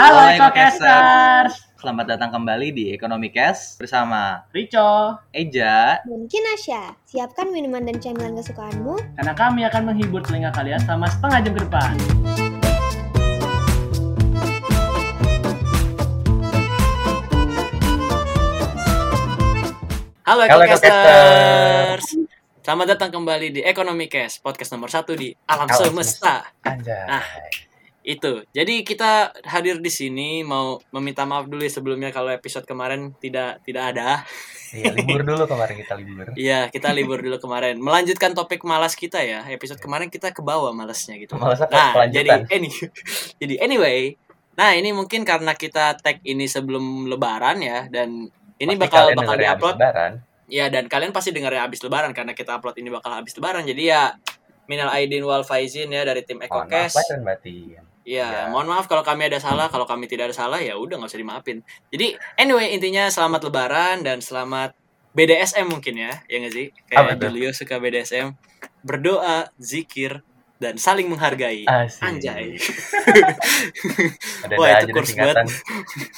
Halo Ekokasters. Selamat datang kembali di Ekonomi Cash bersama Rico, Eja. Dan Kinasya, siapkan minuman dan camilan kesukaanmu. karena kami akan menghibur telinga kalian selama setengah jam ke depan. Halo Halo, Ekokasters. Selamat datang kembali di Ekonomi Cash, podcast nomor satu di alam, Alam semesta. Anjay. Ah. Itu. Jadi kita hadir di sini mau meminta maaf dulu ya sebelumnya kalau episode kemarin tidak tidak ada. Iya, libur dulu kemarin kita libur. Iya, kita libur dulu kemarin. Melanjutkan topik malas kita ya. Episode kemarin kita ke bawah malasnya gitu. Malas? Nah, jadi any, jadi anyway, nah ini mungkin karena kita tag ini sebelum Lebaran ya dan ini Pasti bakal bakal diupload Lebaran. Ya dan kalian pasti dengarnya habis lebaran karena kita upload ini bakal habis lebaran. Jadi ya minal aidin wal faizin ya dari tim Mohon maaf lahir dan batin. Ya, Ya. mohon maaf kalau kami ada salah, kalau kami tidak ada salah ya udah nggak usah dimaafin. Jadi anyway intinya selamat lebaran dan selamat BDSM mungkin ya, ya nggak sih? Kayak? Julio suka BDSM, berdoa, zikir dan saling menghargai. Asik. Anjay. Ada Wah, itu kurs singkatan.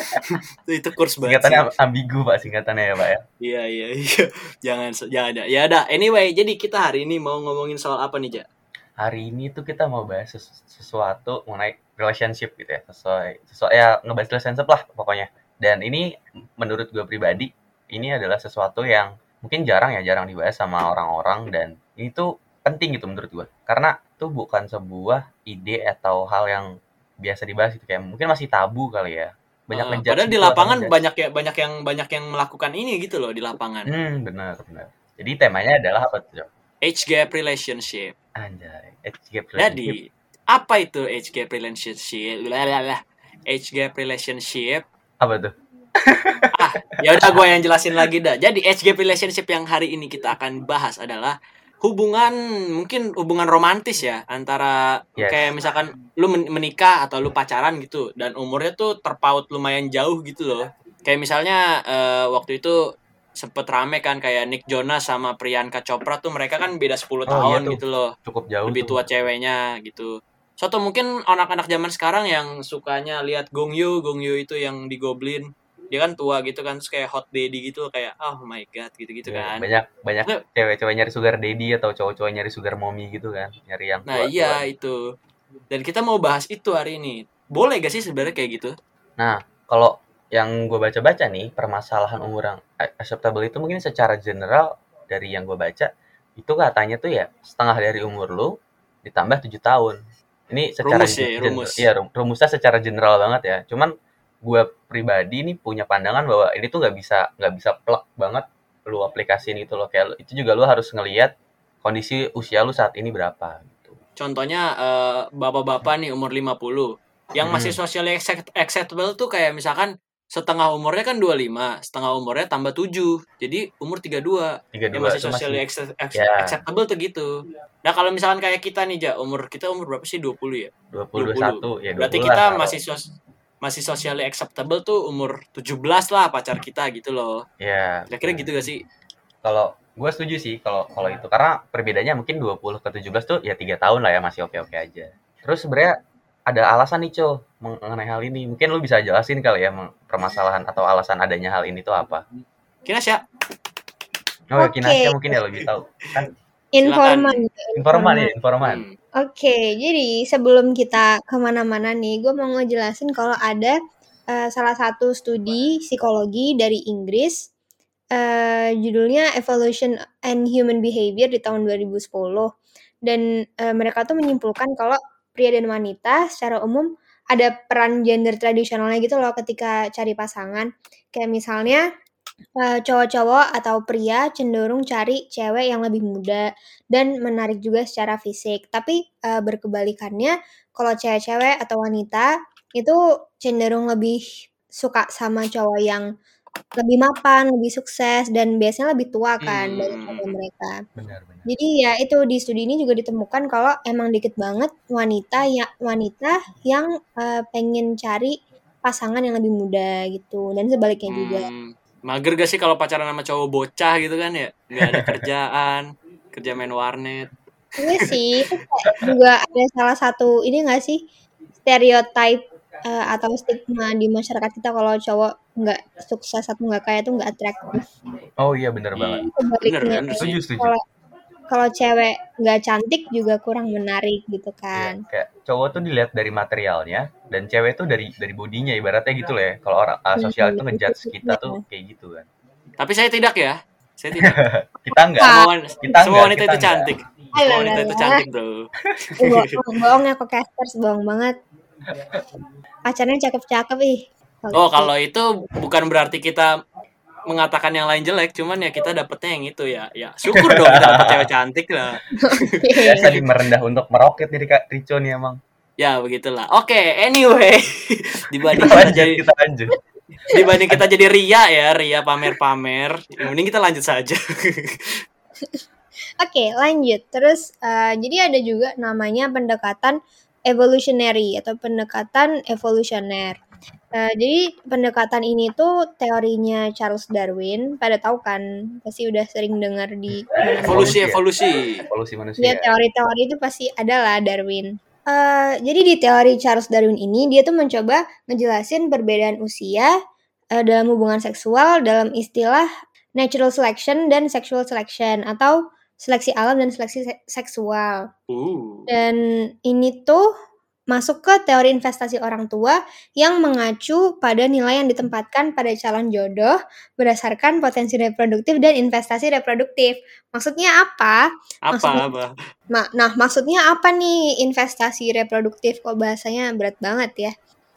Itu kurs banget. Singkatannya sih. ambigu Pak singkatannya ya, Pak ya. Iya iya iya. Jangan jangan ada. Ya ada. Anyway, jadi kita hari ini mau ngomongin soal apa nih, Ja? Hari ini tuh kita mau bahas sesu- sesuatu mengenai relationship gitu ya. Sesuai sesuai ya ngebahas relationship lah pokoknya. Dan ini menurut gue pribadi ini adalah sesuatu yang mungkin jarang ya jarang dibahas sama orang-orang dan ini tuh penting gitu menurut gue. Karena itu bukan sebuah ide atau hal yang biasa dibahas gitu kayak mungkin masih tabu kali ya. Banyak ngejudge padahal di gitu, lapangan ngejudge. banyak ya banyak yang banyak yang melakukan ini gitu loh di lapangan. Hmm, benar benar. Jadi temanya adalah apa tuh? Age gap relationship. Anjay, age gap relationship. Jadi apa itu age gap relationship? Lalalala. Age gap relationship. apa tuh? Ya udah gue yang jelasin lagi dah. Jadi age gap relationship yang hari ini kita akan bahas adalah hubungan mungkin hubungan romantis ya antara Yes. kayak misalkan lu men- menikah atau lu pacaran gitu dan umurnya tuh terpaut lumayan jauh gitu loh. Kayak misalnya eh, waktu itu sempet rame kan kayak Nick Jonas sama Priyanka Chopra tuh mereka kan beda 10 Oh, tahun iya tuh. gitu loh. Cukup jauh Lebih tuh. tua ceweknya gitu. Suatu mungkin anak-anak zaman sekarang yang sukanya lihat Gong Yoo, Gong Yoo itu yang di Goblin. Dia kan tua gitu kan terus kayak hot daddy gitu kayak oh my god gitu-gitu Iya, kan. banyak banyak Nah. cewek-cewek nyari sugar daddy atau cowok-cowok nyari sugar mommy gitu kan nyari yang Nah, tua-tua. iya itu. Dan kita mau bahas itu hari ini. Boleh gak sih sebenarnya kayak gitu? nah kalau yang gue baca-baca nih permasalahan umur yang acceptable itu mungkin secara general dari yang gue baca itu katanya tuh ya setengah dari umur lu ditambah tujuh tahun ini secara Rumus ya, rumus. iya rum- rumusnya secara general banget ya cuman gue pribadi nih punya pandangan bahwa ini tuh nggak bisa nggak bisa plek banget lu aplikasiin itu loh kayak itu juga lu harus ngelihat kondisi usia lu saat ini berapa gitu Contohnya eh, bapak-bapak nih umur 50 yang Hmm. masih socially accept- acceptable tuh kayak misalkan setengah umurnya kan 25, setengah umurnya tambah 7. Jadi umur 32. tiga Yang dua masih socially masih accept- ac- Ya. acceptable tuh gitu. Nah, kalau misalkan kayak kita nih, Ja, umur kita umur berapa sih? 20 ya? dua puluh satu ya Berarti 20 kita lah, masih sos- masih socially acceptable tuh umur 17 lah pacar kita gitu loh. ya Kira-kira gitu gak sih? kalau gue setuju sih kalau kalau itu karena perbedaannya mungkin 20 ke 17 tuh ya tiga tahun lah ya masih oke oke aja terus sebenarnya ada alasan nih Cil mengenai hal ini mungkin lu bisa jelasin kali ya permasalahan atau alasan adanya hal ini tuh apa Kira sih oh ya Oke. Kinasya mungkin ya lebih tahu kan Informan. informan ya informan Hmm. Oke, jadi sebelum kita ke mana-mana nih, gue mau ngejelasin kalau ada eh, salah satu studi psikologi dari Inggris, eh, judulnya Evolution and Human Behavior di tahun 2010. Dan eh, mereka tuh menyimpulkan kalau pria dan wanita secara umum ada peran gender tradisionalnya gitu loh ketika cari pasangan. Kayak misalnya eh, cowok-cowok atau pria cenderung cari cewek yang lebih muda dan menarik juga secara fisik. Tapi eh, berkebalikannya, kalau cewek-cewek atau wanita itu cenderung lebih suka sama cowok yang lebih mapan, lebih sukses, dan biasanya lebih tua kan Hmm. daripada mereka. benar benar Jadi ya itu di studi ini juga ditemukan kalau emang dikit banget wanita ya wanita yang eh, pengen cari pasangan yang lebih muda gitu dan sebaliknya juga. Hmm, mager gak sih kalau pacaran sama cowok bocah gitu kan ya? Nggak ada kerjaan, kerja main warnet. Iya sih, juga ada salah satu ini gak sih stereotype eh, atau stigma di masyarakat kita kalau cowok nggak sukses atau nggak kaya tuh nggak atraktif. Oh iya bener banget. Iya. Sebaliknya, setuju. kalau kalau cewek nggak cantik juga kurang menarik gitu Iya, kan. kayak cowok tuh dilihat dari materialnya dan cewek tuh dari dari bodinya ibaratnya gitu loh ya. Kalau orang ah, sosial itu Hmm, ngejudge kita iya. tuh kayak gitu kan. Tapi saya tidak ya. Saya tidak. Kita enggak. Semua, wan- Kita semua enggak, wanita kita itu enggak. cantik. Semua wanita itu cantik, Bro. bohong, bohong ya kok casters bohong banget. Pacarnya cakep-cakep ih. Oh, kalau itu bukan berarti kita mengatakan yang lain jelek, cuman ya kita dapetnya yang itu ya. Ya, syukur dong kita dapet cewek cantik lah. Biasa di merendah untuk meroket nih Kak Rico nih emang. Ya, begitulah. Oke, anyway. Dibanding Kita lanjut, jadi kita lanjut. dibanding kita jadi ria ya, ria pamer-pamer. Ya, mending kita lanjut saja. Oke, lanjut. Terus eh, jadi ada juga namanya pendekatan evolutionary atau pendekatan evolusioner. Eh, jadi pendekatan ini tuh teorinya Charles Darwin. Pada tahu kan? Pasti udah sering dengar di. Evolusi, evolusi. Evolusi manusia. Ya teori-teori itu pasti ada lah Darwin. Eh, jadi di teori Charles Darwin ini dia tuh mencoba ngejelasin perbedaan usia eh, dalam hubungan seksual dalam istilah natural selection dan sexual selection atau seleksi alam dan seleksi se- seksual. Uh. Dan ini tuh masuk ke teori investasi orang tua yang mengacu pada nilai yang ditempatkan pada calon jodoh berdasarkan potensi reproduktif dan investasi reproduktif. Maksudnya apa? Apa Maksudnya- apa? Ma- nah, maksudnya apa nih investasi reproduktif? Kok bahasanya berat banget ya?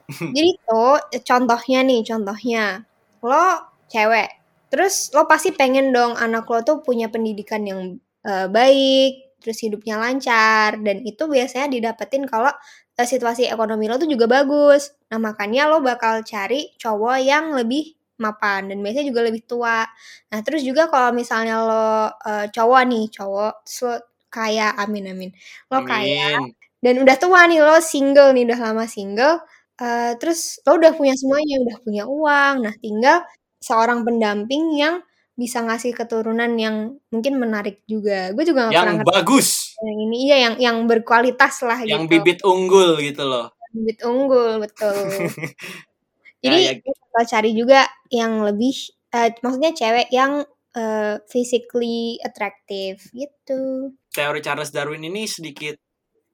Jadi tuh contohnya nih, contohnya lo cewek, terus lo pasti pengen dong anak lo tuh punya pendidikan yang eh, baik, terus hidupnya lancar, dan itu biasanya didapetin kalau eh, situasi ekonomi lo tuh juga bagus. Nah makanya lo bakal cari cowok yang lebih mapan dan biasanya juga lebih tua. Nah terus juga kalau misalnya lo eh, cowok nih, cowok, lo kaya, amin amin, lo kaya Amin. dan udah tua nih lo single nih udah lama single eh, terus lo udah punya semuanya udah punya uang nah tinggal seorang pendamping yang bisa ngasih keturunan yang mungkin menarik juga. Gue juga gak pernah Yang ngerti bagus, yang ini. Iya yang yang berkualitas lah yang gitu. bibit unggul gitu loh. bibit unggul betul. Jadi Ya, ya. bakal cari juga yang lebih eh, maksudnya cewek yang eh, physically attractive gitu. Teori Charles Darwin ini sedikit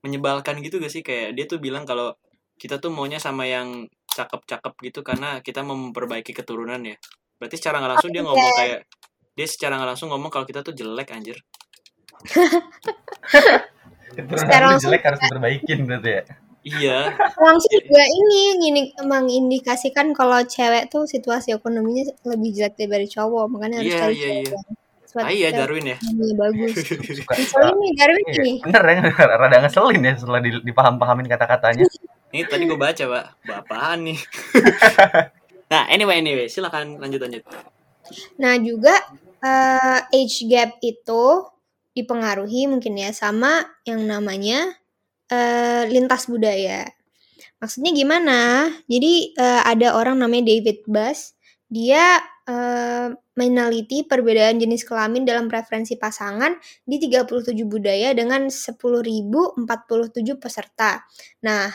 menyebalkan gitu gak sih? Kayak dia tuh bilang kalau kita tuh maunya sama yang cakep-cakep gitu karena kita mau memperbaiki keturunan ya. Berarti secara nggak langsung dia ngomong kayak dia secara nggak langsung ngomong kalau kita tuh jelek anjir. Secara langsung jelek harus diperbaikin berarti ya. Iya, langsung juga ini ngini, mengindikasikan kalau cewek tuh situasi ekonominya lebih jelek daripada cowok makanya harus Iya, cari iya, cewek iya. suatu ah iya Darwin ya. bagus Suka, nih Darwin Iya, nih bener ya, rada ngeselin ya setelah di- dipaham-pahamin kata-katanya. Ini tadi gue baca pak, bapaan nih. nah anyway anyway silakan lanjut lanjut. nah juga eh, age gap itu dipengaruhi mungkin ya sama yang namanya eh, lintas budaya maksudnya gimana jadi eh, ada orang namanya David Bass dia eh, meneliti perbedaan jenis kelamin dalam preferensi pasangan di 37 budaya dengan 10.047 peserta. Nah,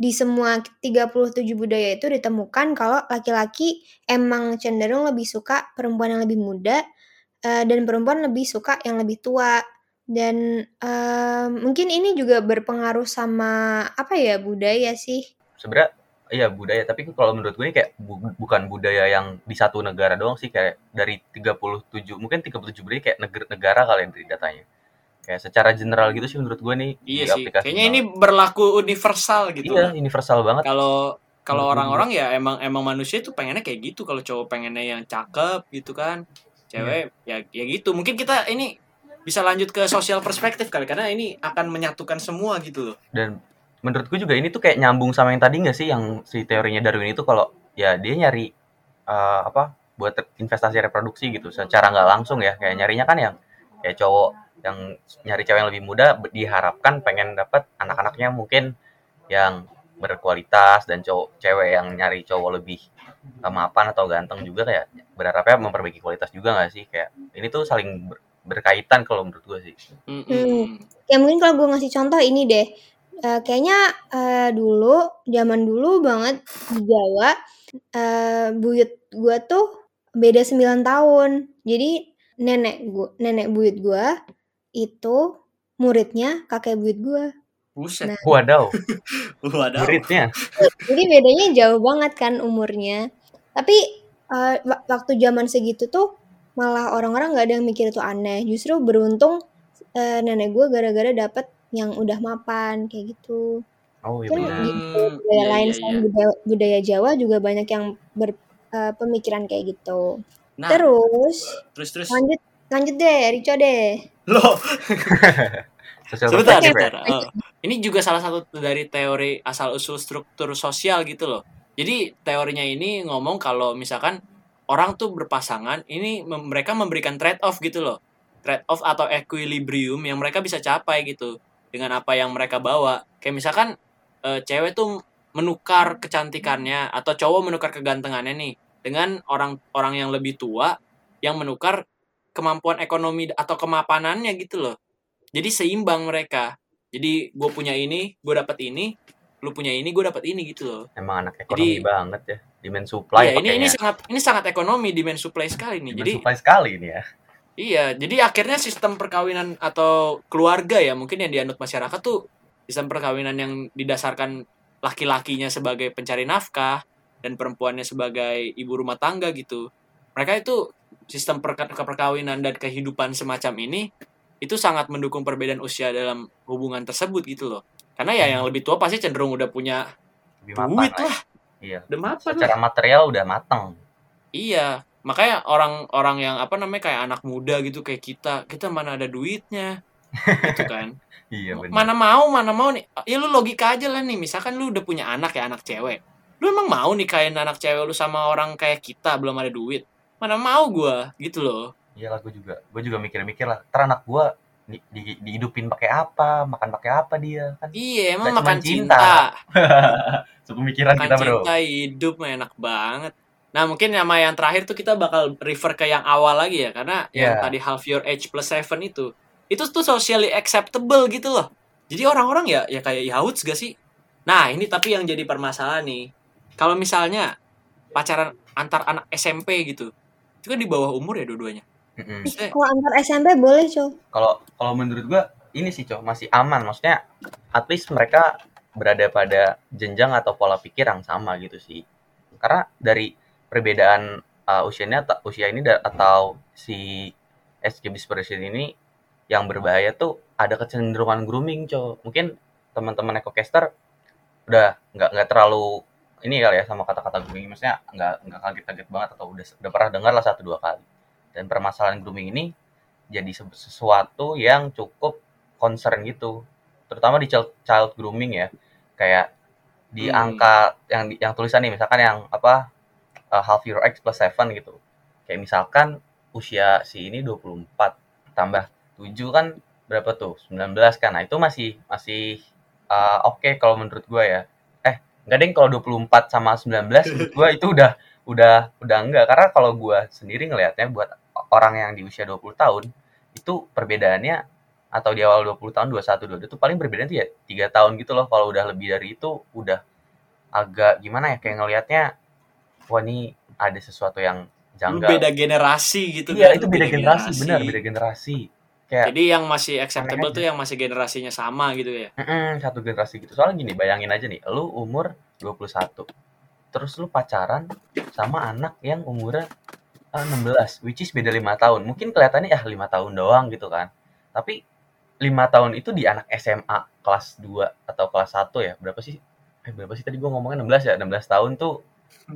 di semua 37 budaya itu ditemukan kalau laki-laki emang cenderung lebih suka perempuan yang lebih muda eh, dan perempuan lebih suka yang lebih tua. Dan eh, mungkin ini juga berpengaruh sama apa ya budaya sih. Sebenarnya iya budaya, tapi kalau menurut gue ini kayak bu- bukan budaya yang di satu negara doang sih kayak dari 37 mungkin 37 budaya kayak negara, negara kali yang dari datanya. Kayak secara general gitu sih menurut gue nih Iya sih. Kayaknya ini berlaku universal gitu. iya universal banget. Kalau kalau Menurut orang-orang ya emang emang manusia itu pengennya kayak gitu. Kalau cowok pengennya yang cakep gitu kan. Cewek ya ya gitu. Mungkin kita ini bisa lanjut ke sosial perspektif kali karena ini akan menyatukan semua gitu loh. Dan menurut gue juga ini tuh kayak nyambung sama yang tadi nggak sih yang si teorinya Darwin itu kalau ya dia nyari eh, apa buat investasi reproduksi gitu secara nggak langsung ya kayak nyarinya kan yang kayak cowok yang nyari cewek yang lebih muda diharapkan pengen dapat anak-anaknya mungkin yang berkualitas dan cowok cewek yang nyari cowok lebih mapan atau ganteng juga kayak berharapnya memperbaiki kualitas juga nggak sih kayak ini tuh saling ber- berkaitan kalau menurut gue sih. Hmm. Ya mungkin kalau gue ngasih contoh ini deh. Eee, kayaknya, eee, dulu, zaman dulu banget di Jawa, eee, buyut gua tuh beda 9 tahun. Jadi nenek gu nenek buyut gua itu muridnya kakek buyut gua. Buset. Nah Wadaw, Waduh. muridnya. jadi bedanya jauh banget kan umurnya. Tapi, wa waktu zaman segitu tuh malah orang-orang nggak ada yang mikir itu aneh. Justru beruntung, eee, nenek gua gara-gara dapet yang udah mapan, kayak gitu. Oh, iya Kan benar. di Hmm, budaya iya lain iya selain iya. budaya budaya Jawa juga banyak yang ber eee, pemikiran kayak gitu. Nah, Terus, terus terus. lanjut lanjut deh, Rico deh. Loh, Sosial sebentar, sebentar. Eh, ini juga salah satu dari teori asal-usul struktur sosial gitu loh. Jadi teorinya ini ngomong kalau misalkan orang tuh berpasangan, ini mem- mereka memberikan trade off gitu loh. Trade off atau equilibrium yang mereka bisa capai gitu dengan apa yang mereka bawa. Kayak misalkan eh, cewek tuh menukar kecantikannya atau cowok menukar kegantengannya nih dengan orang-orang yang lebih tua yang menukar kemampuan ekonomi atau kemapanannya gitu loh. Jadi seimbang mereka. Jadi gue punya ini, gue dapat ini, lu punya ini, gue dapat ini gitu loh. Emang anak ekonomi Jadi- banget ya. Demand supply Iya, ini ini sangat ini sangat ekonomi demand supply sekali nih. Demand Jadi supply sekali ini ya. iya, jadi akhirnya sistem perkawinan atau keluarga ya mungkin yang dianut masyarakat tuh sistem perkawinan yang didasarkan laki-lakinya sebagai pencari nafkah dan perempuannya sebagai ibu rumah tangga gitu. Mereka itu sistem perka- perkawinan dan kehidupan semacam ini itu sangat mendukung perbedaan usia dalam hubungan tersebut gitu loh. Karena ya yang lebih tua pasti cenderung udah punya Lebih duit lah. lah, Iya. udah mapan lah. Secara material udah matang. Iya, makanya orang-orang yang apa namanya kayak anak muda gitu kayak kita, kita mana ada duitnya, gitu kan? Iya benar. mana mau, mana mau nih? Ya lu logika aja lah nih, misalkan lu udah punya anak ya anak cewek, lu emang mau nikahin anak cewek lu sama orang kayak kita belum ada duit? Mana mau gua, gitu loh. Iya lah gue juga. Gue juga mikir-mikir lah. Ntar anak gue di, di, dihidupin pakai apa, makan pakai apa dia kan. Iya, emang makan cinta. cinta, Sepemikiran makan kita bro. cinta hidup enak banget. Nah mungkin sama yang terakhir tuh kita bakal refer ke yang awal lagi ya karena yang Iya. tadi half your age plus seven itu itu tuh socially acceptable gitu loh. Jadi orang-orang ya ya kayak yauds gak sih? Nah ini tapi yang jadi permasalahan nih. Kalau misalnya pacaran antar anak SMP gitu, itu kan di bawah umur ya dua-duanya. Maksudnya, Kalau antar SMP boleh, Cow. Kalau kalau menurut gue ini sih cowok masih aman. Maksudnya at least mereka berada pada jenjang atau pola pikir yang sama gitu sih. Karena dari perbedaan uh, usianya usia ini da- atau si SG dispersion ini yang berbahaya tuh ada kecenderungan grooming cowok. Mungkin teman-teman ekocaster udah nggak nggak terlalu ini kali ya sama kata-kata grooming. Maksudnya nggak nggak kaget-kaget banget atau udah udah pernah dengar lah satu dua kali. Dan permasalahan grooming ini jadi se- sesuatu yang cukup concern gitu. Terutama di child, child grooming ya. Kayak di Hmm. angka yang yang tulisan nih misalkan yang apa uh, half your x plus seven gitu. Kayak misalkan usia si ini 24 tambah 7 kan berapa tuh? 19 kan? Nah itu masih masih uh, oke kalau menurut gua ya enggak deh kalau 24 sama 19 menurut gua itu udah udah udah enggak karena kalau gua sendiri ngelihatnya buat orang yang di usia 20 tahun itu perbedaannya atau di awal 20 tahun 21 22 itu paling berbeda tuh ya 3 tahun gitu loh. Kalau udah lebih dari itu udah agak gimana ya kayak ngelihatnya wah ini ada sesuatu yang lu janggal. beda generasi gitu iya kan, itu lu beda generasi benar beda generasi kayak Jadi yang masih acceptable tuh yang masih generasinya sama gitu ya. Mm-mm, satu generasi gitu. Soalnya gini, bayangin aja nih, lu umur 21. Terus lu pacaran sama anak yang umurnya eh, 16, which is beda 5 tahun. Mungkin kelihatannya ya 5 tahun doang gitu kan. Tapi 5 tahun itu di anak SMA kelas 2 atau kelas 1 ya. Berapa sih? Eh berapa sih tadi gua ngomongnya 16 ya? 16 tahun tuh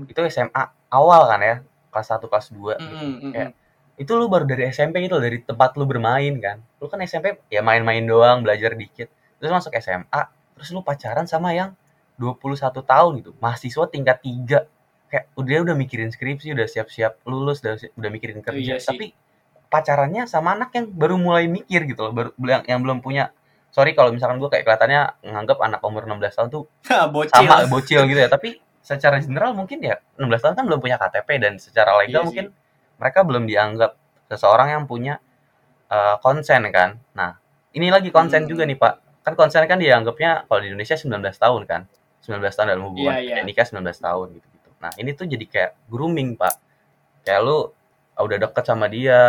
itu SMA awal kan ya. Kelas 1 kelas 2 gitu. Mm, mm, mm, Kayak, itu lu baru dari SMP gitu dari tempat lu bermain kan. Lu kan SMP ya main-main doang belajar dikit. Terus masuk SMA terus lu pacaran sama yang 21 tahun gitu. Mahasiswa tingkat 3 kayak udah udah mikirin skripsi udah siap-siap lulus udah udah mikirin kerja iya sih. tapi pacarannya sama anak yang baru mulai mikir gitu loh baru yang, yang belum punya. Sorry kalau misalkan gue kayak kelihatannya nganggap anak umur 16 tahun tuh Bocil. sama bocil gitu ya. Tapi secara general mungkin ya 16 tahun kan belum punya KTP dan secara Iya legal sih. Mereka belum dianggap seseorang yang punya uh, konsen kan. Nah ini lagi konsen Hmm. juga nih pak. Kan konsen kan dianggapnya kalau di Indonesia 19 tahun kan. 19 tahun dalam hubungan iya. kayak nikah 19 tahun gitu gitu nah ini tuh jadi kayak grooming pak. Kayak lu ah, udah deket sama dia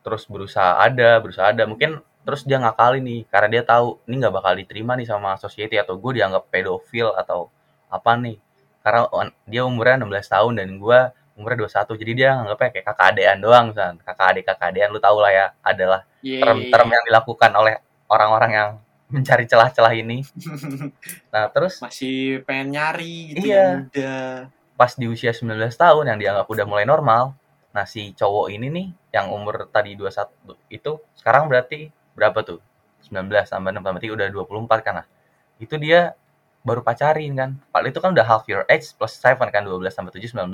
terus berusaha ada berusaha ada. Mungkin terus dia ngakalin nih karena dia tahu ini nggak bakal diterima nih sama society atau gue dianggap pedofil atau apa nih. Karena dia umurnya 16 tahun dan gue umurnya 21 jadi dia nganggapnya kayak kakak adean doang kan kakak adik kakak adean lu tau lah ya adalah Iya, iya, term-term iya. yang dilakukan oleh orang-orang yang mencari celah-celah ini. Nah terus masih pengen nyari gitu Iya. ya udah pas di usia 19 tahun yang dianggap udah mulai normal nah si cowok ini nih yang umur tadi 21 itu sekarang berarti berapa tuh? 19 tambah 6 tambah 3 udah 24 kan nah. Itu dia baru pacarin kan. Padahal itu kan udah half your age plus 7 kan 12 tambah 7 19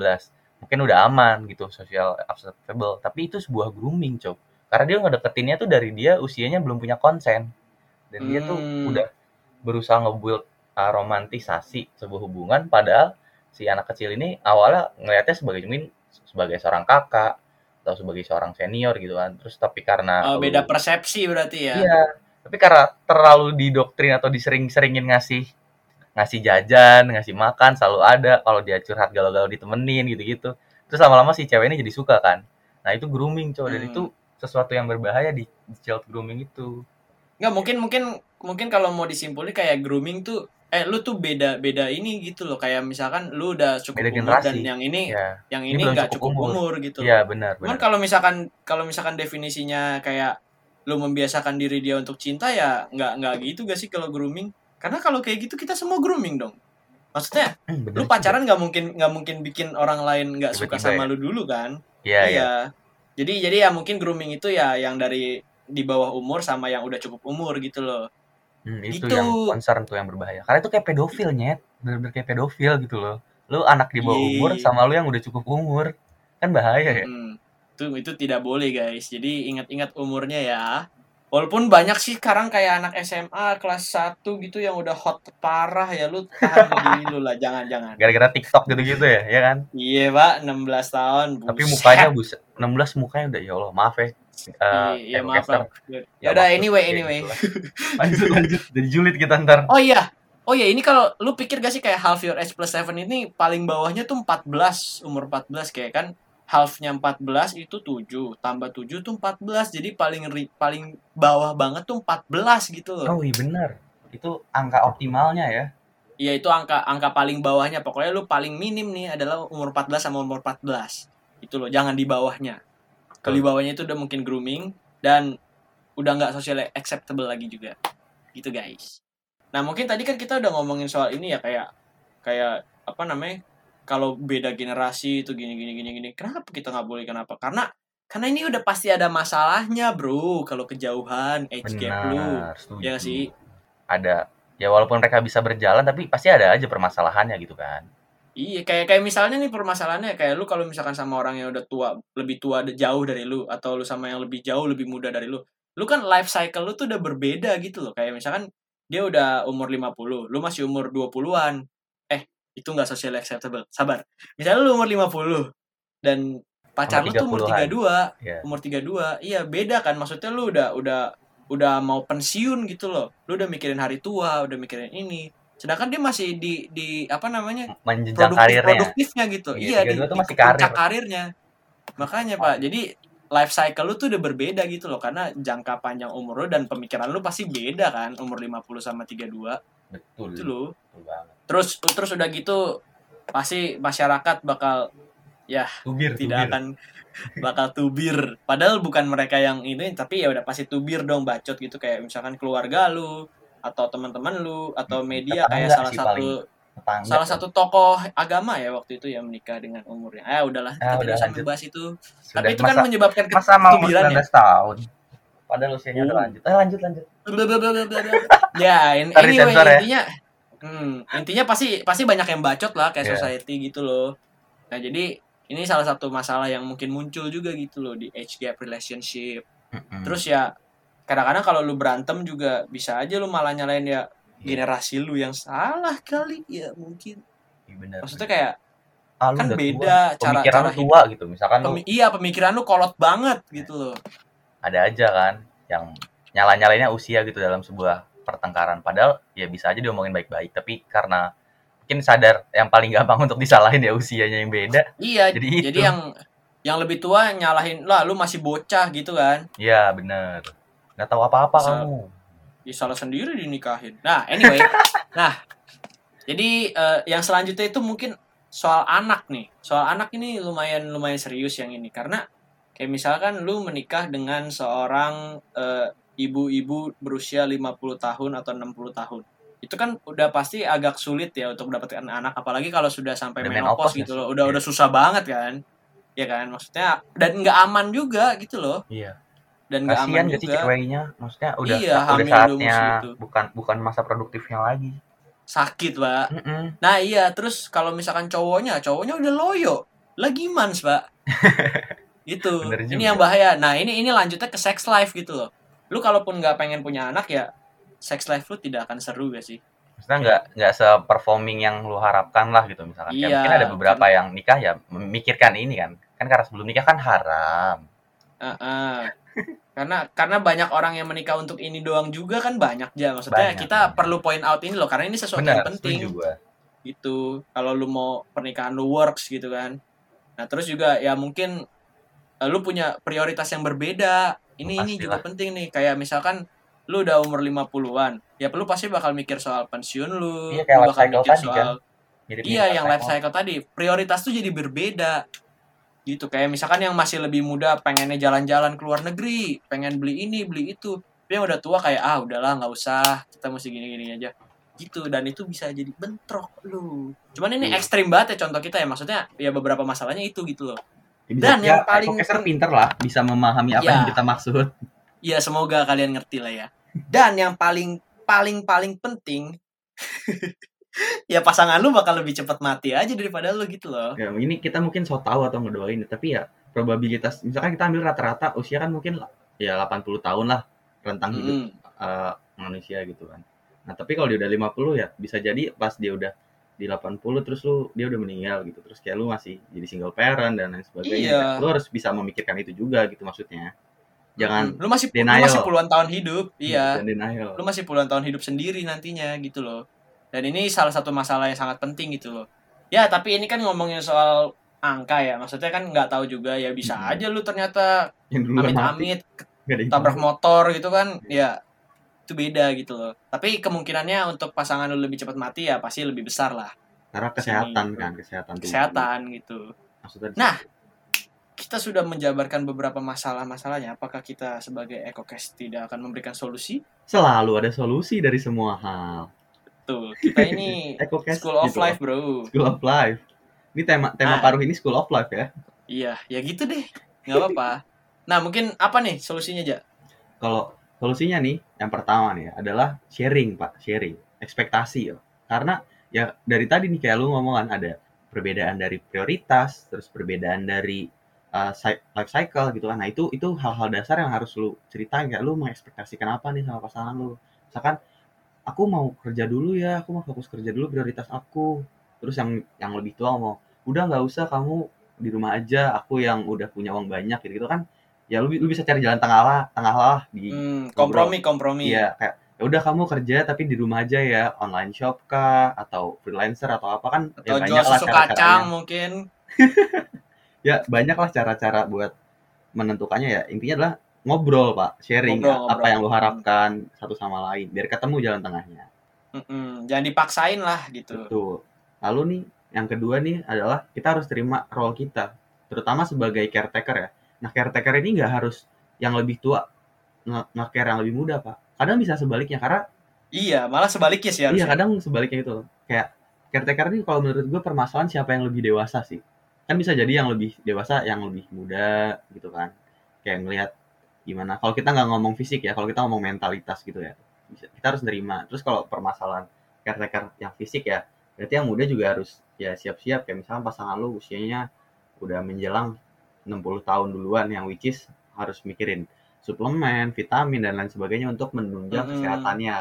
mungkin udah aman gitu social acceptable. Tapi itu sebuah grooming cok. Karena dia ngedeketinnya tuh dari dia usianya belum punya konsen. Dan dia tuh Hmm. udah berusaha nge-build uh, romantisasi sebuah hubungan padahal si anak kecil ini awalnya ngelihatnya sebagai mungkin sebagai seorang kakak atau sebagai seorang senior gitu kan. Terus tapi karena Oh, beda persepsi berarti ya? Iya. Tapi karena terlalu didoktrin atau disering-seringin ngasih ngasih jajan ngasih makan selalu ada. Kalau dia curhat galau-galau ditemenin gitu-gitu. Terus lama-lama si cewek ini jadi suka kan. Nah itu grooming cowok dan Hmm. itu sesuatu yang berbahaya di, di child grooming itu. Nggak mungkin mungkin mungkin kalau mau disimpulin kayak grooming tuh eh lu tuh beda beda ini gitu loh. Kayak misalkan lu udah cukup Beda umur generasi. dan yang ini ya yang Ini nggak cukup cukup, umur. umur, gitu iya benar Cuman kalau misalkan kalau misalkan definisinya kayak lu membiasakan diri dia untuk cinta ya nggak nggak gitu gak sih kalau grooming? Karena kalau kayak gitu kita semua grooming dong. Maksudnya Hmm, benar lu pacaran nggak mungkin nggak mungkin bikin orang lain nggak suka Tiba-tiba sama ya. lu dulu kan? iya iya Jadi jadi ya mungkin grooming itu ya yang dari di bawah umur sama yang udah cukup umur gitu loh. Hmm, itu Gitu. yang concern tuh yang berbahaya. Karena itu kayak pedofil nyet, bener-bener kayak pedofil gitu loh. Lu anak di bawah Iya. umur sama lu yang udah cukup umur, kan bahaya ya. Hmm, itu itu tidak boleh guys. Jadi ingat-ingat umurnya ya. Walaupun banyak sih sekarang kayak anak SMA kelas 1 gitu yang udah hot parah ya lu tahan diri lu lah jangan-jangan. Gara-gara TikTok gitu-gitu ya, ya kan? Iya, Pak, 16 tahun. Tapi buset. mukanya buset, 16 mukanya udah ya Allah, maaf ya. Eh, Iya, maaf, maaf. Ya udah anyway, anyway. gitu lanjut lanjut, jadi julid kita ntar. Oh iya. Oh iya, ini kalau lu pikir gak sih kayak half your age plus 7 ini paling bawahnya tuh 14, umur 14 kayak kan halfnya 14 itu 7, tambah 7 tuh 14. Jadi paling ri- paling bawah banget tuh 14 gitu loh. Oh iya benar, itu angka optimalnya ya. Iya itu angka angka paling bawahnya. Pokoknya lu paling minim nih adalah umur 14 sama umur 14. Itu loh, jangan di bawahnya. Kalau di bawahnya itu udah mungkin grooming dan udah nggak social acceptable lagi juga. Gitu guys. Nah mungkin tadi kan kita udah ngomongin soal ini ya kayak kayak apa namanya kalau beda generasi itu gini gini gini gini. Kenapa kita nggak boleh kenapa? Karena karena ini udah pasti ada masalahnya bro kalau kejauhan age gap lu ya sih Ada ya walaupun mereka bisa berjalan tapi pasti ada aja permasalahannya gitu kan. Iya, kayak kayak misalnya nih permasalahannya kayak lu kalau misalkan sama orang yang udah tua, lebih tua jauh dari lu atau lu sama yang lebih jauh lebih muda dari lu. Lu kan life cycle lu tuh udah berbeda gitu loh. Kayak misalkan dia udah umur 50, lu masih umur 20-an. Itu nggak social acceptable. Sabar. Misalnya lu umur 50 dan pacar lu tuh umur 30-an. 32, Ya. umur 32. Iya, beda kan. Maksudnya lu udah udah udah mau pensiun gitu loh. Lu udah mikirin hari tua, udah mikirin ini. Sedangkan dia masih di di apa namanya? Menjenjang produktif karirnya. produktifnya gitu Iya, iya, di, 32 tuh di masih puncak karir. karirnya makanya pak jadi life cycle lu tuh udah berbeda gitu loh karena jangka panjang umur lu dan pemikiran lu pasti beda kan umur 50 sama 32 Betul. itu loh Betul banget. terus terus udah gitu pasti masyarakat bakal Tubir, tidak tubir. akan bakal tubir padahal bukan mereka yang ini tapi ya udah pasti tubir dong bacot gitu kayak misalkan keluarga lu atau teman-teman lu atau Hmm, media kayak tetangga salah sih satu. Tetangga. salah satu tokoh agama ya waktu itu yang menikah dengan umurnya. Ah udahlah Ah, kita udah tidak usah membahas itu. Sudah, Tapi itu masa, kan menyebabkan masa mau umur ketubiran ya. 19 tahun. Padahal usianya udah Oh. lanjut. Eh lanjut lanjut. Ya, in- anyway ya. intinya hmm, intinya pasti pasti banyak yang bacot lah kayak Iya. society gitu loh. Nah, jadi ini salah satu masalah yang mungkin muncul juga gitu loh di age gap relationship. Mm-mm. Terus ya kadang-kadang kalau lu berantem juga bisa aja lu malah nyalain ya Iya, generasi lu yang salah kali ya mungkin. iya benar. Maksudnya kayak Ah, lu kan beda tua. cara- Pemikiran cara lu tua gitu. Misalkan lu pemi- iya pemikiran lu kolot banget gitu loh. Ada aja kan yang nyala-nyalainnya usia gitu dalam sebuah pertengkaran padahal ya bisa aja diomongin baik-baik tapi karena mungkin sadar yang paling gampang untuk disalahin ya usianya yang beda Iya, Jadi jadi, itu. yang yang lebih tua nyalahin lah lu masih bocah gitu kan. ya bener nggak tahu apa-apa kamu Ya salah sendiri dinikahin. Nah, anyway. nah, jadi eh, yang selanjutnya itu mungkin soal anak nih. Soal anak ini lumayan lumayan serius yang ini karena kayak misalkan lu menikah dengan seorang eh, ibu-ibu berusia 50 tahun atau 60 tahun. Itu kan udah pasti agak sulit ya untuk mendapatkan anak apalagi kalau sudah sampai menopause menopause gitu ya loh. Udah Iya. udah susah banget kan. Ya kan? Maksudnya dan nggak aman juga gitu loh. iya Dan kasihan aman gak sih ceweknya maksudnya udah Iya, udah hamil saatnya bukan bukan masa produktifnya lagi Sakit, Pak. Mm-mm. Nah iya, terus kalau misalkan cowoknya, cowoknya udah loyo, lagi mans pak. gitu. Juga. Ini yang bahaya. Nah ini ini lanjutnya ke sex life gitu loh. Lu kalaupun nggak pengen punya anak ya, sex life lu tidak akan seru gak sih? maksudnya nggak nggak se-performing yang lu harapkan lah gitu misalkan Kayak Iya, mungkin ada beberapa yang nikah ya memikirkan ini kan kan karena sebelum nikah kan haram Heeh. karena karena banyak orang yang menikah untuk ini doang juga kan banyak aja. Maksudnya Banyak, kita banyak. perlu point out ini loh karena ini sesuatu benar yang penting. gitu kalau lu mau pernikahan lu works gitu kan nah terus juga ya mungkin lu punya prioritas yang berbeda. Ini ini juga penting nih. Kayak misalkan lu udah umur 50-an ya lu pasti bakal mikir soal pensiun lu Iya, kayak lu bakal mikir tadi soal kan. Iya yang life cycle. cycle tadi. Prioritas tuh jadi berbeda. Gitu kayak misalkan yang masih lebih muda pengennya jalan-jalan ke luar negeri pengen beli ini beli itu. Tapi yang udah tua kayak ah udahlah nggak usah kita mesti gini-gini aja. Gitu dan itu bisa jadi bentrok lu. Cuman ini Iya. ekstrim banget ya contoh kita ya. Maksudnya ya beberapa masalahnya itu gitu loh Ya, Dan yang ya, paling Ecocaster pen- pinter lah bisa memahami apa Iya. yang kita maksud. Ya semoga kalian ngerti lah ya. Dan yang paling paling paling penting ya pasangan lu bakal lebih cepat mati aja daripada lu gitu loh. Ya ini kita mungkin so tahu atau ngedoain tapi ya probabilitas misalkan kita ambil rata-rata usia kan mungkin ya 80 tahun lah rentang hidup eh, manusia gitu kan. Nah tapi kalau dia udah 50 ya bisa jadi pas dia udah di 80 terus lu dia udah meninggal gitu. Terus kayak lu masih jadi single parent dan lain sebagainya. Iya. lu harus bisa memikirkan itu juga gitu maksudnya. Jangan Mm. lu masih lu denial. masih puluhan tahun hidup iya. dan denial. Lu masih puluhan tahun hidup sendiri nantinya gitu loh. Dan ini salah satu masalah yang sangat penting gitu loh. Ya tapi ini kan ngomongin soal angka ya. Maksudnya kan nggak tahu juga ya bisa Hmm. aja lu ternyata amit-amit tabrak motor gitu kan ya itu beda gitu loh tapi kemungkinannya untuk pasangan lu lebih cepat mati ya pasti lebih besar lah karena kesehatan Sini. kan kesehatan tubuh. kesehatan gitu maksudnya Nah, kita sudah menjabarkan beberapa masalah-masalahnya apakah kita sebagai EcoCast tidak akan memberikan solusi selalu ada solusi dari semua hal tuh kita ini Ecocast school of gitu life bro School of Life. Ini tema tema Ah. paruh ini School of Life ya. Iya, ya gitu deh. nggak apa-apa. Nah, mungkin apa nih solusinya aja? Kalau solusinya nih, yang pertama nih adalah sharing, Pak, sharing, ekspektasi ya. Karena ya dari tadi nih kayak lu ngomong kan ada perbedaan dari prioritas, terus perbedaan dari uh, life cycle gitu kan. Nah, itu itu hal-hal dasar yang harus lu ceritain kayak lu mengekspektasikan apa nih sama pasangan lu. Misalkan aku mau kerja dulu ya, aku mau fokus kerja dulu prioritas aku. Terus yang yang lebih tua mau, udah nggak usah kamu di rumah aja, aku yang udah punya uang banyak gitu, gitu kan. Ya lu, lu bisa cari jalan tengah lah, tengah lah di Hmm, kompromi, kompromi. Iya, kayak ya udah kamu kerja tapi di rumah aja ya, online shop kah atau freelancer atau apa kan Atau ya jual banyak lah susu cara-caranya. kacang mungkin. Ya banyak lah cara-cara buat menentukannya ya. Intinya adalah ngobrol, Pak, sharing Ngobrol, apa ngobrol. yang lu harapkan satu sama lain biar ketemu jalan tengahnya. Mm-mm, Jangan dipaksain lah gitu. Betul. Lalu nih yang kedua nih adalah kita harus terima role kita, terutama sebagai caretaker ya. Nah, caretaker ini nggak harus yang lebih tua nge- nge-care yang lebih muda, Pak. Kadang bisa sebaliknya karena Iya, malah sebaliknya sih Iya harusnya. kadang sebaliknya itu kayak caretaker ini kalau menurut gue permasalahan siapa yang lebih dewasa sih. Kan bisa jadi yang lebih dewasa yang lebih muda gitu kan. Kayak ngelihat gimana. Kalau kita nggak ngomong fisik ya kalau kita ngomong mentalitas gitu ya kita harus nerima. Terus kalau permasalahan caretaker yang fisik ya berarti yang muda juga harus ya siap-siap. Kayak misalnya pasangan lu usianya udah menjelang 60 tahun duluan yang which is harus mikirin suplemen, vitamin dan lain sebagainya untuk menunjang Mm-mm. kesehatannya.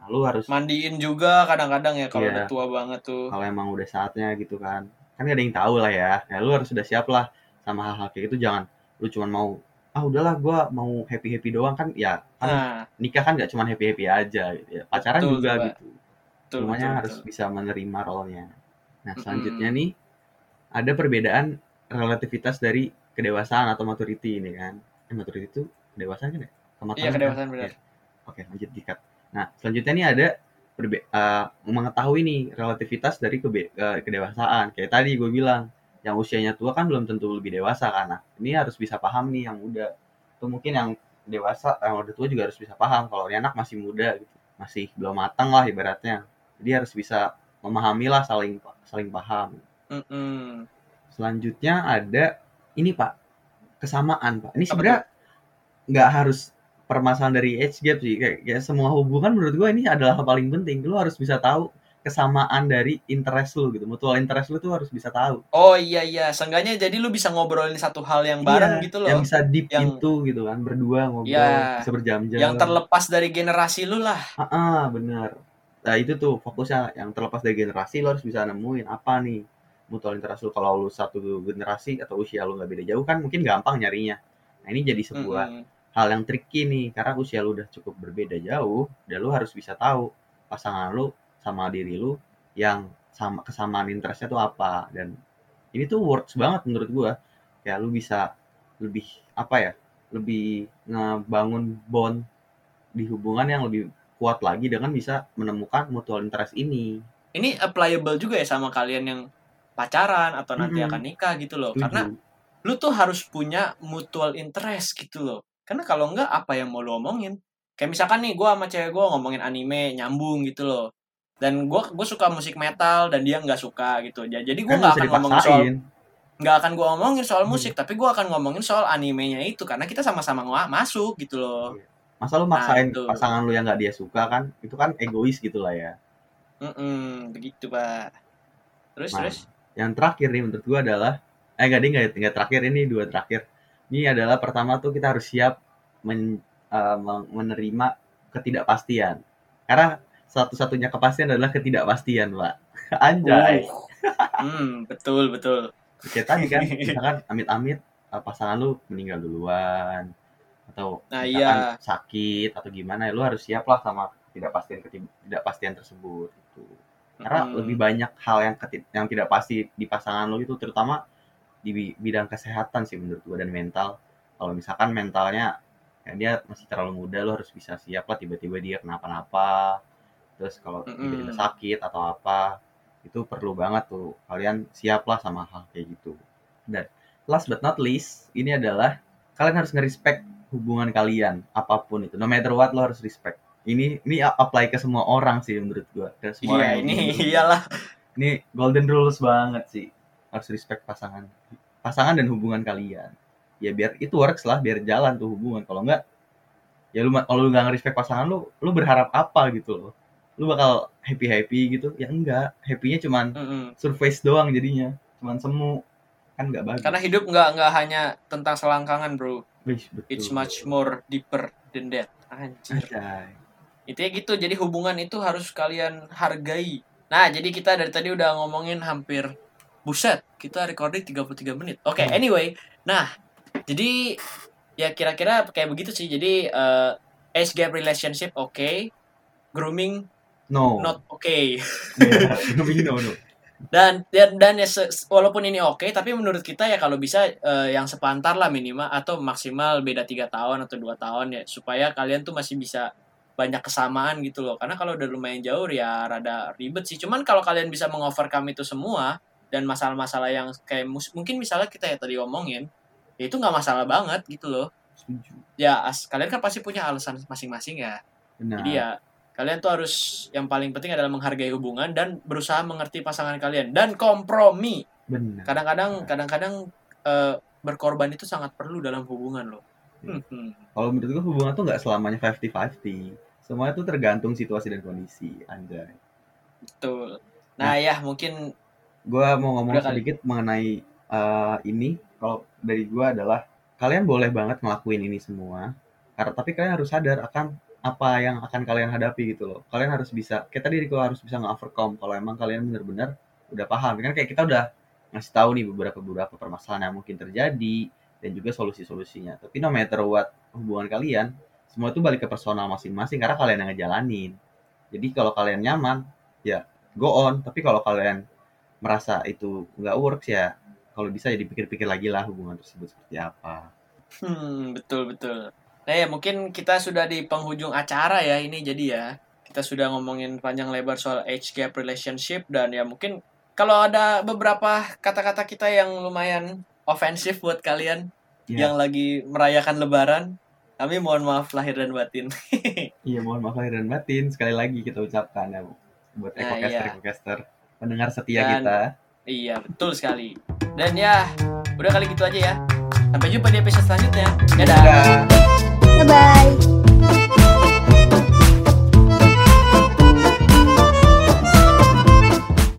Nah, lu harus Mandiin juga kadang-kadang ya kalau Iya. udah tua banget tuh. kalau emang udah saatnya gitu kan kan gak ada yang tahu lah ya ya lu harus sudah siap lah sama hal-hal kayak gitu jangan lu cuma mau ah udahlah gue mau happy happy doang kan ya kan Nah, nikah kan nggak cuma happy happy aja gitu ya. pacaran Betul, juga Pak. gitu betul, semuanya betul, harus betul. bisa menerima role-nya nah Mm-mm. selanjutnya nih ada perbedaan relativitas dari kedewasaan atau maturity ini kan? Eh, maturity itu kedewasaan kan ya? Kematangan Iya, kan? kedewasaan benar. Iya. oke lanjut dikat. Nah selanjutnya nih ada perbe eh, mengetahui nih relativitas dari kebe- eh, kedewasaan. Kayak tadi gue bilang yang usianya tua kan belum tentu lebih dewasa karena ini harus bisa paham nih yang muda. Atau mungkin yang dewasa yang udah tua juga harus bisa paham kalau ini anak masih muda gitu. Masih belum matang lah ibaratnya. Jadi harus bisa memahami lah saling saling paham. Mm-mm. selanjutnya ada ini pak. Kesamaan pak. Ini sebenarnya nggak harus permasalahan dari age gap sih. Kayak, kayak semua hubungan menurut gue ini adalah hal paling penting. Lu harus bisa tahu kesamaan dari interest lu gitu. Mutual interest lu tuh harus bisa tahu. Oh iya iya, seenggaknya jadi lu bisa ngobrolin satu hal yang bareng Iya, gitu loh. yang bisa deep Yang- into gitu kan. Berdua ngobrol Iya. bisa berjam-jam. Yang terlepas dari generasi lu lah. ah bener. Nah itu tuh fokusnya. Yang terlepas dari generasi lo harus bisa nemuin apa nih mutual interest lu. Kalau lu satu generasi atau usia lu nggak beda jauh kan mungkin gampang nyarinya. Nah ini jadi sebuah Mm-mm. hal yang tricky nih. Karena usia lu udah cukup berbeda jauh dan lu harus bisa tahu pasangan lu sama diri lu yang sama kesamaan interestnya tuh apa. Dan ini tuh works banget menurut gua. Kayak lu bisa lebih apa ya lebih ngebangun bond di hubungan yang lebih kuat lagi dengan bisa menemukan mutual interest ini. Ini applicable juga ya sama kalian yang pacaran atau nanti akan nikah gitu loh. Karena lu tuh harus punya mutual interest gitu loh. Karena kalau enggak apa yang mau lu omongin? Kayak misalkan nih gua sama cewek gua ngomongin anime nyambung gitu loh. Dan gua gue suka musik metal dan dia nggak suka gitu. Ja- Jadi gua kan nggak akan ngomongin soal nggak akan gua omongin soal Hmm. musik, tapi gua akan ngomongin soal animenya itu karena kita sama-sama masuk gitu loh. masa lu Nah, maksain itu. pasangan lu yang nggak dia suka kan itu kan egois gitu lah ya Mm-mm, begitu pak. Terus Nah, terus. Yang terakhir nih menurut gua adalah eh enggak deh enggak, enggak terakhir ini dua terakhir ini adalah pertama tuh kita harus siap men- men- menerima ketidakpastian karena satu-satunya kepastian adalah ketidakpastian pak anjay Uh. hmm, betul betul. kayak tadi kan misalkan amit-amit eh, pasangan lu meninggal duluan atau Nah, iya. sakit atau gimana ya lu harus siap lah sama ketidakpastian ketidakpastian tersebut gitu karena Mm-mm. lebih banyak hal yang yang tidak pasti di pasangan lo itu terutama di bi- bidang kesehatan sih menurut gua dan mental. Kalau misalkan mentalnya ya dia masih terlalu muda lo harus bisa siap lah tiba-tiba dia kenapa-napa. Terus kalau tiba-tiba Mm-mm. sakit atau apa itu perlu banget tuh kalian siap lah sama hal kayak gitu. Dan last but not least ini adalah kalian harus nge-respect hubungan kalian apa pun itu. No matter what lo harus respect ini ini apply ke semua orang sih menurut gua ke semua Iya orang ini iyalah. ini golden rules banget sih harus respect pasangan pasangan dan hubungan kalian ya biar itu works lah biar jalan tuh hubungan kalau enggak ya lu kalau lu nggak nge-respect pasangan lu lu berharap apa gitu loh lu bakal happy happy gitu ya enggak happynya cuman Mm-mm. surface doang jadinya cuman semu kan nggak bagus Karena hidup nggak nggak hanya tentang selangkangan bro. Wih, betul. It's much more deeper than that. Anjir. Anjay. Intinya gitu. Jadi hubungan itu harus kalian hargai. Nah, jadi kita dari tadi udah ngomongin hampir buset, kita recording 33 menit. Oke, Hmm. anyway. Nah, jadi ya kira-kira kayak begitu sih. Jadi eh, age gap relationship oke, grooming no not oke. no no no Dan dan, dan ya se- walaupun ini oke, tapi menurut kita ya kalau bisa eh, yang sepantar lah minimal atau maksimal beda tiga tahun atau dua tahun ya supaya kalian tuh masih bisa banyak kesamaan gitu loh. Karena kalau udah lumayan jauh ya rada ribet sih. Cuman kalau kalian bisa mengovercome itu semua dan masalah-masalah yang kayak mungkin misalnya kita ya tadi ngomongin, ya itu nggak masalah banget gitu loh. Ya as, kalian kan pasti punya alasan masing-masing ya. benar Jadi ya kalian tuh harus yang paling penting adalah menghargai hubungan dan berusaha mengerti pasangan kalian dan kompromi. benar Kadang-kadang kadang-kadang eh, berkorban itu sangat perlu dalam hubungan loh. Iya. Hmm, kalau menurut gua hubungan tuh nggak selamanya 50-50 semuanya tuh tergantung situasi dan kondisi anjay betul. Nah, ya mungkin gue mau ngomong Udah kali. sedikit mengenai eh, ini kalau dari gue adalah kalian boleh banget ngelakuin ini semua karena tapi kalian harus sadar akan apa yang akan kalian hadapi gitu loh kalian harus bisa kita diri gue harus bisa nge-overcome kalau emang kalian bener-bener udah paham kan kayak kita udah ngasih tahu nih beberapa beberapa permasalahan yang mungkin terjadi dan juga solusi-solusinya. Tapi no matter what hubungan kalian, semua itu balik ke personal masing-masing karena kalian yang ngejalanin. Jadi kalau kalian nyaman, ya go on. Tapi kalau kalian merasa itu nggak works ya, kalau bisa ya dipikir-pikir lagi lah hubungan tersebut seperti apa. Hmm, betul betul. Nah ya mungkin kita sudah di penghujung acara ya ini jadi ya kita sudah ngomongin panjang lebar soal age gap relationship dan ya mungkin kalau ada beberapa kata-kata kita yang lumayan ofensif buat kalian Iya. yang lagi merayakan Lebaran, kami mohon maaf lahir dan batin. Iya, mohon maaf lahir dan batin. Sekali lagi kita ucapkan ya buat Nah, ekocaster iya. ekocaster pendengar setia Dan- kita. iya betul sekali. Dan ya udah kali gitu aja ya. Sampai jumpa di episode selanjutnya. Dadah. Dadah. Bye bye.